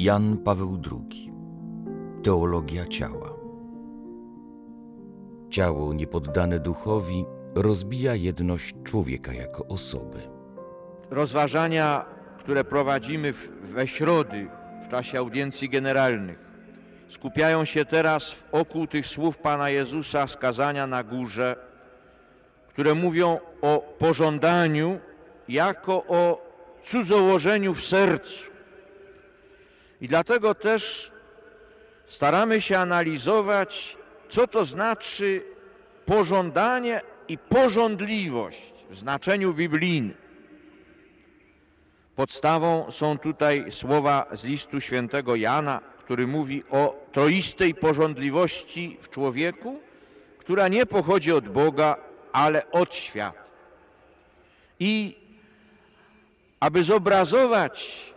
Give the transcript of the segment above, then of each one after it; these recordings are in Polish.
Jan Paweł II Teologia ciała Ciało niepoddane duchowi rozbija jedność człowieka jako osoby. Rozważania, które prowadzimy we środy w czasie audiencji generalnych, skupiają się teraz wokół tych słów Pana Jezusa z kazania na górze, które mówią o pożądaniu jako o cudzołożeniu w sercu. I dlatego też staramy się analizować, co to znaczy pożądanie i pożądliwość w znaczeniu biblijnym. Podstawą są tutaj słowa z listu świętego Jana, który mówi o troistej pożądliwości w człowieku, która nie pochodzi od Boga, ale od świata. I aby zobrazować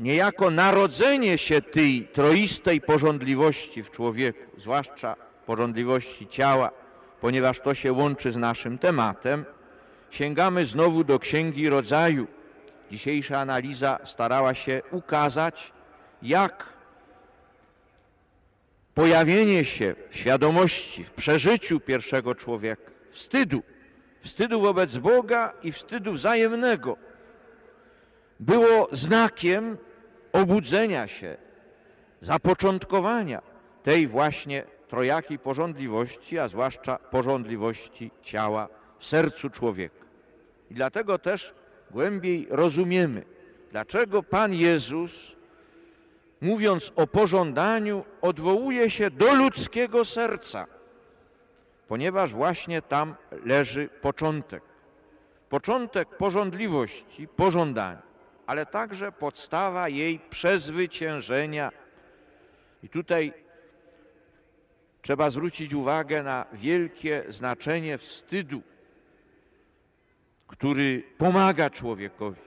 niejako narodzenie się tej troistej pożądliwości w człowieku, zwłaszcza pożądliwości ciała, ponieważ to się łączy z naszym tematem, sięgamy znowu do Księgi Rodzaju. Dzisiejsza analiza starała się ukazać, jak pojawienie się w świadomości, w przeżyciu pierwszego człowieka, wstydu, wstydu wobec Boga i wstydu wzajemnego, było znakiem obudzenia się, zapoczątkowania tej właśnie trojakiej porządliwości, a zwłaszcza porządliwości ciała w sercu człowieka. I dlatego też głębiej rozumiemy, dlaczego Pan Jezus, mówiąc o pożądaniu, odwołuje się do ludzkiego serca, ponieważ właśnie tam leży początek. Początek porządliwości, pożądania ale także podstawa jej przezwyciężenia. I tutaj trzeba zwrócić uwagę na wielkie znaczenie wstydu, który pomaga człowiekowi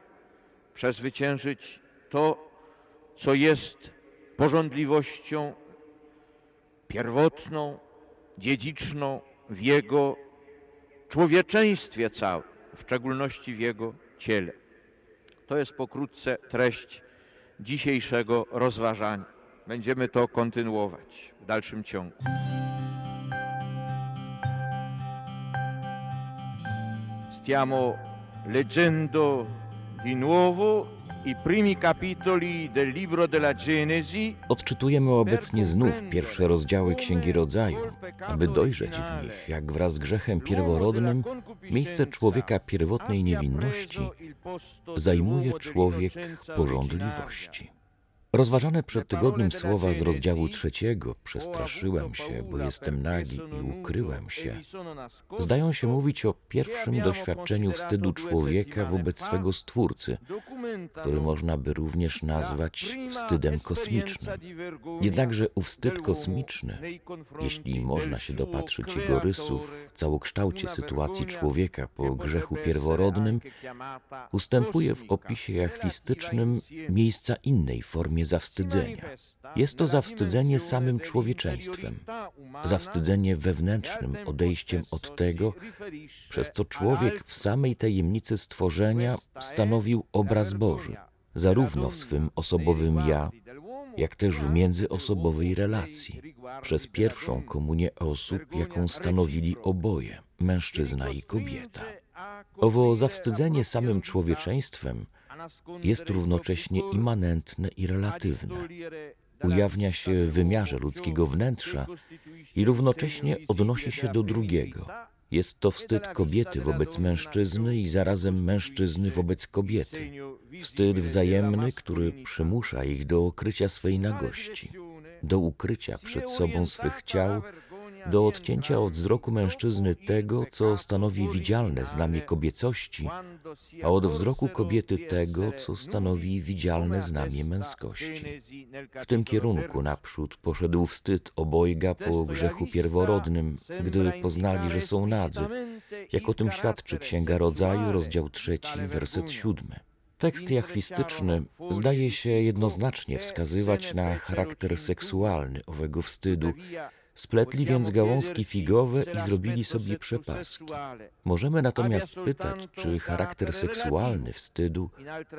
przezwyciężyć to, co jest porządliwością pierwotną, dziedziczną w jego człowieczeństwie całym, w szczególności w jego ciele. To jest pokrótce treść dzisiejszego rozważania. Będziemy to kontynuować w dalszym ciągu. Stiamo leggendo di nuovo i primi capitoli del libro della Genesi Odczytujemy obecnie znów pierwsze rozdziały Księgi Rodzaju, aby dojrzeć w nich, jak wraz z grzechem pierworodnym miejsce człowieka pierwotnej niewinności zajmuje człowiek porządliwości. Rozważane przed tygodniem słowa z rozdziału trzeciego. Przestraszyłem się, bo jestem nagi i ukryłem się. zdają się mówić o pierwszym doświadczeniu wstydu człowieka wobec swego Stwórcy, który można by również nazwać wstydem kosmicznym. Jednakże ów wstyd kosmiczny, jeśli można się dopatrzyć jego rysów w całokształcie sytuacji człowieka po grzechu pierworodnym, ustępuje w opisie jachwistycznym miejsca innej formie zawstydzenia. Jest to zawstydzenie samym człowieczeństwem, zawstydzenie wewnętrznym odejściem od tego, przez co człowiek w samej tajemnicy stworzenia stanowił obraz Boży, zarówno w swym osobowym ja, jak też w międzyosobowej relacji, przez pierwszą komunię osób, jaką stanowili oboje, mężczyzna i kobieta. Owo zawstydzenie samym człowieczeństwem jest równocześnie immanentne i relatywne. Ujawnia się w wymiarze ludzkiego wnętrza i równocześnie odnosi się do drugiego. Jest to wstyd kobiety wobec mężczyzny i zarazem mężczyzny wobec kobiety. Wstyd wzajemny, który przymusza ich do okrycia swej nagości, do ukrycia przed sobą swych ciał do odcięcia od wzroku mężczyzny tego, co stanowi widzialne znamie kobiecości, a od wzroku kobiety tego, co stanowi widzialne znamie męskości. W tym kierunku naprzód poszedł wstyd obojga po grzechu pierworodnym, gdy poznali, że są nadzy, jak o tym świadczy Księga Rodzaju, rozdział trzeci, werset siódmy. Tekst jachwistyczny zdaje się jednoznacznie wskazywać na charakter seksualny owego wstydu, Spletli więc gałązki figowe i zrobili sobie przepaski. Możemy natomiast pytać, czy charakter seksualny wstydu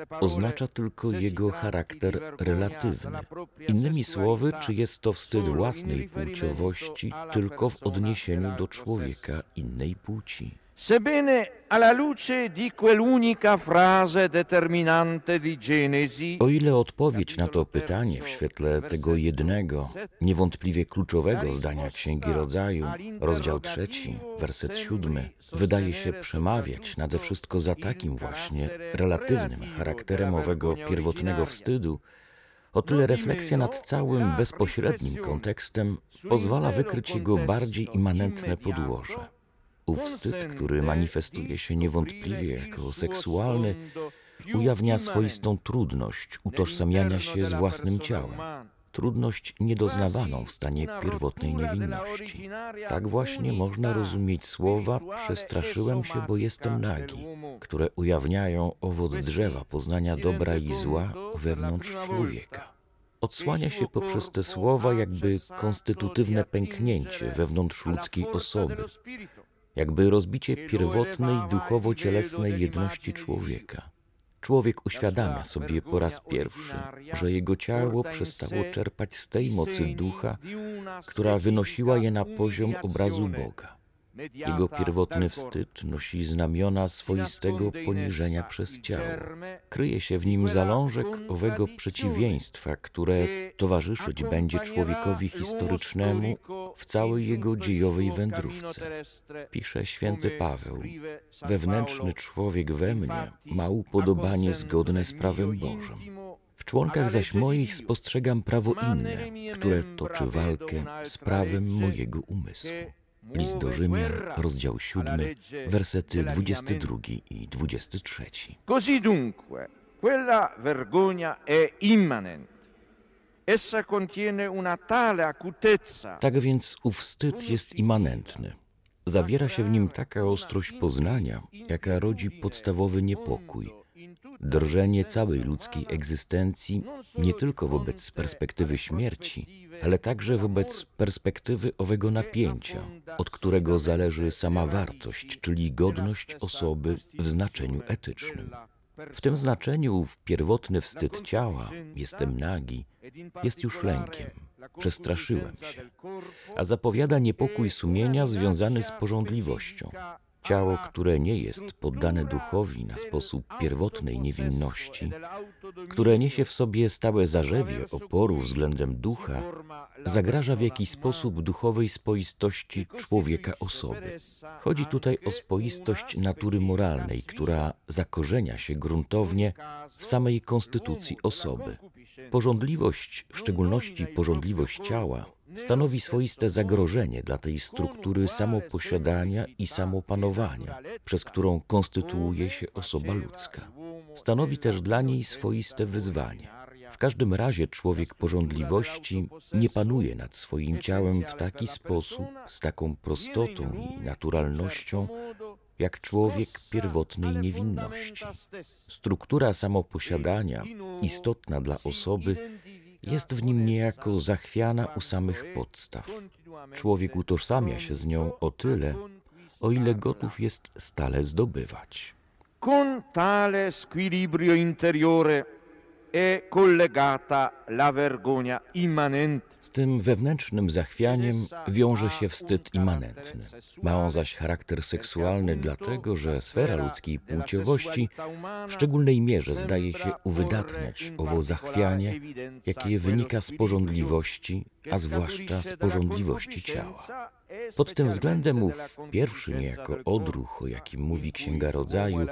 oznacza tylko jego charakter relatywny. Innymi słowy, czy jest to wstyd własnej płciowości tylko w odniesieniu do człowieka innej płci. Sebbene alla luce di quell'unica frase determinante di Genesi, O ile odpowiedź na to pytanie w świetle tego jednego, niewątpliwie kluczowego zdania Księgi Rodzaju, rozdział trzeci, werset siódmy, wydaje się przemawiać nade wszystko za takim właśnie relatywnym charakterem owego pierwotnego wstydu, o tyle refleksja nad całym bezpośrednim kontekstem pozwala wykryć jego bardziej immanentne podłoże. Wstyd, który manifestuje się niewątpliwie jako seksualny, ujawnia swoistą trudność utożsamiania się z własnym ciałem, trudność niedoznawaną w stanie pierwotnej niewinności. Tak właśnie można rozumieć słowa przestraszyłem się, bo jestem nagi, które ujawniają owoc drzewa poznania dobra i zła wewnątrz człowieka. Odsłania się poprzez te słowa jakby konstytutywne pęknięcie wewnątrz ludzkiej osoby, jakby rozbicie pierwotnej duchowo-cielesnej jedności człowieka. Człowiek uświadamia sobie po raz pierwszy, że jego ciało przestało czerpać z tej mocy ducha, która wynosiła je na poziom obrazu Boga. Jego pierwotny wstyd nosi znamiona swoistego poniżenia przez ciało. Kryje się w nim zalążek owego przeciwieństwa, które towarzyszyć będzie człowiekowi historycznemu w całej jego dziejowej wędrówce. Pisze święty Paweł: Wewnętrzny człowiek we mnie ma upodobanie zgodne z prawem Bożym. W członkach zaś moich spostrzegam prawo inne, które toczy walkę z prawem mojego umysłu. List do Rzymian, rozdział 7, wersety 22 i 23. Così dunque, quella vergogna è immanente. Essa contiene una tale acutezza Tak więc ów wstyd jest immanentny. Zawiera się w nim taka ostrość poznania, jaka rodzi podstawowy niepokój, drżenie całej ludzkiej egzystencji nie tylko wobec perspektywy śmierci, ale także wobec perspektywy owego napięcia, od którego zależy sama wartość, czyli godność osoby w znaczeniu etycznym. W tym znaczeniu ów pierwotny wstyd ciała, jestem nagi, jest już lękiem. Przestraszyłem się, a zapowiada niepokój sumienia związany z porządliwością. Ciało, które nie jest poddane duchowi na sposób pierwotnej niewinności, które niesie w sobie stałe zarzewie oporu względem ducha, zagraża w jakiś sposób duchowej spoistości człowieka osoby. Chodzi tutaj o spoistość natury moralnej, która zakorzenia się gruntownie w samej konstytucji osoby. Porządliwość, w szczególności porządliwość ciała, stanowi swoiste zagrożenie dla tej struktury samoposiadania i samopanowania, przez którą konstytuuje się osoba ludzka. Stanowi też dla niej swoiste wyzwanie. W każdym razie człowiek porządliwości nie panuje nad swoim ciałem w taki sposób, z taką prostotą i naturalnością, jak człowiek pierwotnej niewinności. Struktura samoposiadania, istotna dla osoby, jest w nim niejako zachwiana u samych podstaw. Człowiek utożsamia się z nią o tyle, o ile gotów jest stale zdobywać. Con tale squilibrio interiore Z tym wewnętrznym zachwianiem wiąże się wstyd immanentny. Ma on zaś charakter seksualny, dlatego że sfera ludzkiej płciowości w szczególnej mierze zdaje się uwydatniać owo zachwianie, jakie wynika z porządliwości, a zwłaszcza z porządliwości ciała. Pod tym względem ów pierwszy niejako odruch, o jakim mówi Księga Rodzaju,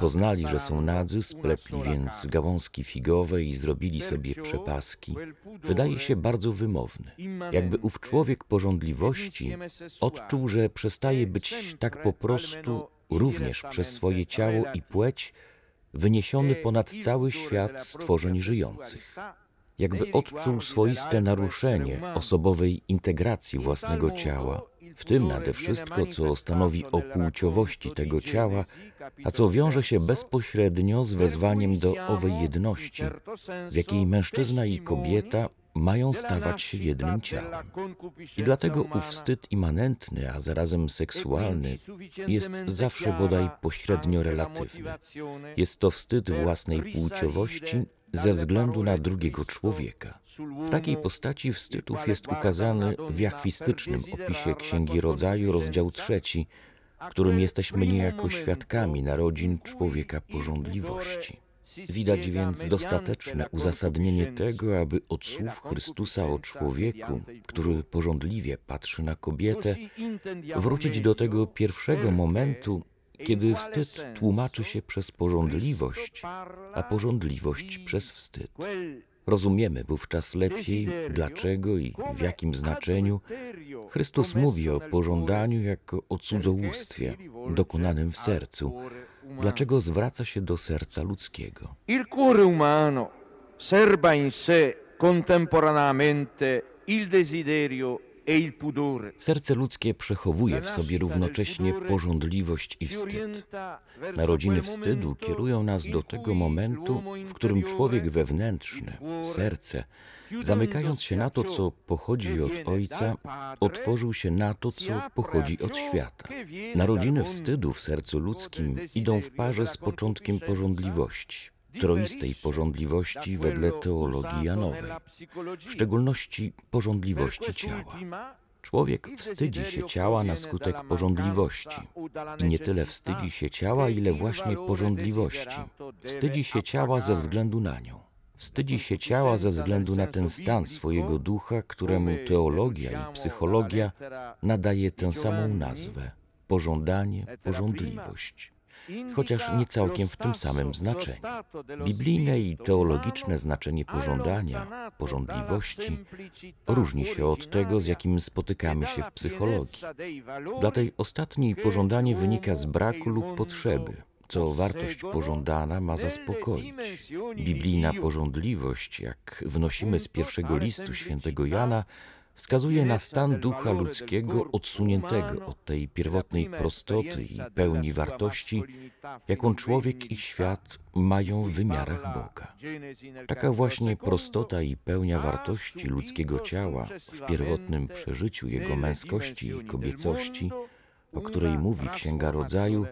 poznali, że są nadzy, spletli więc gałązki figowe i zrobili sobie przepaski, wydaje się bardzo wymowny. Jakby ów człowiek porządliwości odczuł, że przestaje być tak po prostu również przez swoje ciało i płeć wyniesiony ponad cały świat stworzeń żyjących. Jakby odczuł swoiste naruszenie osobowej integracji własnego ciała, w tym nade wszystko, co stanowi o płciowości tego ciała, a co wiąże się bezpośrednio z wezwaniem do owej jedności, w jakiej mężczyzna i kobieta mają stawać się jednym ciałem. I dlatego ów wstyd immanentny, a zarazem seksualny, jest zawsze bodaj pośrednio relatywny. Jest to wstyd własnej płciowości ze względu na drugiego człowieka. W takiej postaci wstydów jest ukazany w jachwistycznym opisie Księgi Rodzaju, rozdział trzeci, w którym jesteśmy niejako świadkami narodzin człowieka porządliwości. Widać więc dostateczne uzasadnienie tego, aby od słów Chrystusa o człowieku, który porządliwie patrzy na kobietę, wrócić do tego pierwszego momentu, kiedy wstyd tłumaczy się przez porządliwość, a porządliwość przez wstyd. Rozumiemy wówczas lepiej, dlaczego i w jakim znaczeniu Chrystus mówi o pożądaniu jako o cudzołóstwie dokonanym w sercu, dlaczego zwraca się do serca ludzkiego. Il cuore umano serba in sé contemporaneamente il desiderio. Serce ludzkie przechowuje w sobie równocześnie pożądliwość i wstyd. Narodziny wstydu kierują nas do tego momentu, w którym człowiek wewnętrzny, serce, zamykając się na to, co pochodzi od Ojca, otworzył się na to, co pochodzi od świata. Narodziny wstydu w sercu ludzkim idą w parze z początkiem porządliwości, troistej porządliwości wedle teologii Janowej, w szczególności porządliwości ciała. Człowiek wstydzi się ciała na skutek porządliwości. I nie tyle wstydzi się ciała, ile właśnie porządliwości. Wstydzi się ciała ze względu na nią. Wstydzi się ciała ze względu na ten stan swojego ducha, któremu teologia i psychologia nadaje tę samą nazwę pożądanie, pożądliwość chociaż nie całkiem w tym samym znaczeniu. Biblijne i teologiczne znaczenie pożądania, pożądliwości różni się od tego, z jakim spotykamy się w psychologii. Dla tej ostatniej pożądanie wynika z braku lub potrzeby, co wartość pożądana ma zaspokoić. Biblijna pożądliwość, jak wnosimy z pierwszego listu świętego Jana, wskazuje na stan ducha ludzkiego odsuniętego od tej pierwotnej prostoty i pełni wartości, jaką człowiek i świat mają w wymiarach Boga. Taka właśnie prostota i pełnia wartości ludzkiego ciała w pierwotnym przeżyciu jego męskości i kobiecości, o której mówi Księga Rodzaju,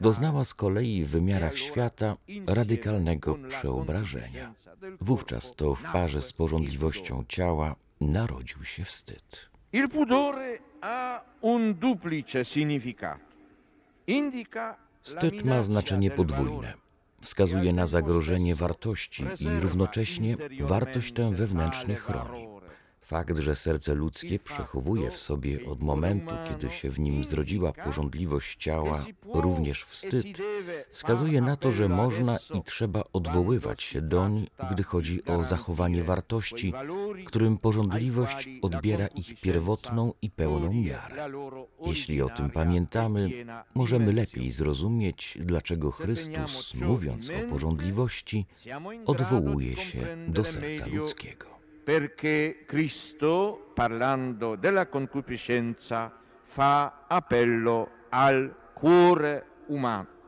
doznała z kolei w wymiarach świata radykalnego przeobrażenia. Wówczas to w parze z porządliwością ciała narodził się wstyd. Il pudore ha un duplice significato. Indica Wstyd ma znaczenie podwójne. Wskazuje na zagrożenie wartości i równocześnie wartość tę wewnętrznie chroni. Fakt, że serce ludzkie przechowuje w sobie od momentu, kiedy się w nim zrodziła porządliwość ciała, również wstyd, wskazuje na to, że można i trzeba odwoływać się doń, gdy chodzi o zachowanie wartości, którym porządliwość odbiera ich pierwotną i pełną miarę. Jeśli o tym pamiętamy, możemy lepiej zrozumieć, dlaczego Chrystus, mówiąc o porządliwości, odwołuje się do serca ludzkiego. Perché Cristo, parlando della concupiscenza, fa appello al cuore umano.